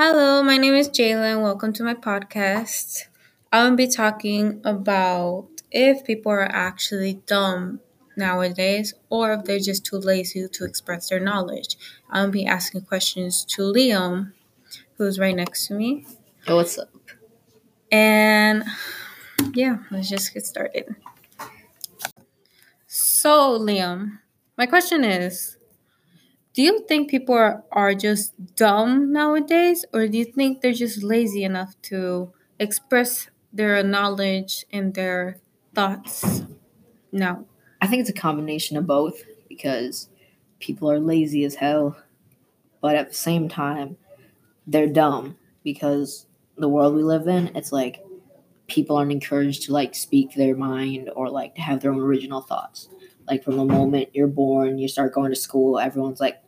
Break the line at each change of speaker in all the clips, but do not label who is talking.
Jalen. Welcome to my podcast. I'm gonna be talking about if people are actually dumb nowadays or if they're just too lazy to express their knowledge. I'm gonna be asking questions to Liam, who's right next to me.
Yo, what's up?
And yeah, let's just get started. So, Liam, my question is Do you think people are, are just dumb nowadays, or do you think they're just lazy enough to express their knowledge and their thoughts now?
I think it's a combination of both because people are lazy as hell, but at the same time, they're dumb because the world we live in, it's like people aren't encouraged to like speak their mind or like to have their own original thoughts. Like from the moment you're born, you start going to school, everyone's like,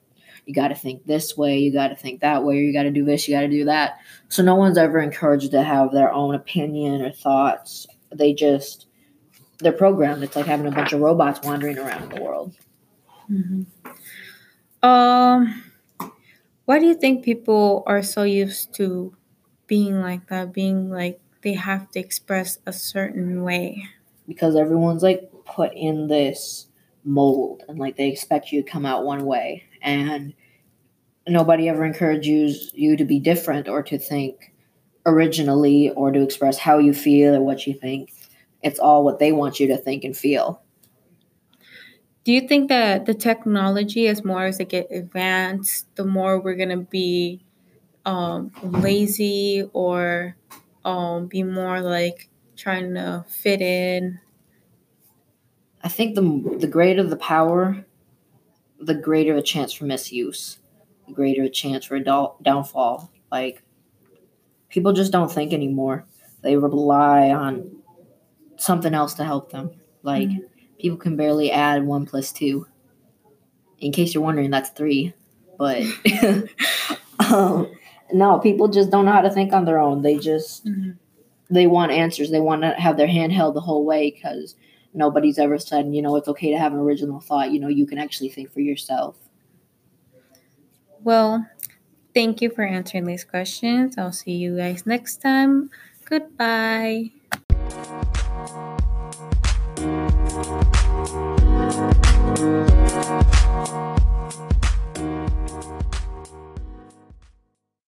you got to think this way, you got to think that way, you got to do this, you got to do that. So no one's ever encouraged to have their own opinion or thoughts. They just they're programmed. It's like having a bunch of robots wandering around the world.
Um, why do you think people are so used to being like that? Being like they have to express a certain way.
because everyone's like put in this mold and like they expect you to come out one way and nobody ever encourages you to be different or to think originally or to express how you feel or what you think it's all what they want you to think and feel
Do you think that the technology, as more as it get advanced, the more we're gonna be um, lazy or um, be more like trying to fit in?
i think the the greater the power the greater the chance for misuse the greater the chance for downfall. Like people just don't think anymore. They rely on something else to help them. Like people can barely add one plus two. In case you're wondering that's three but um, no people just don't know how to think on their own. They just
Mhm.
they want answers. They want to have their hand held the whole way because nobody's ever said you know it's okay to have an original thought you know you can actually think for yourself
Well, thank you for answering these questions. I'll see you guys next time. Goodbye.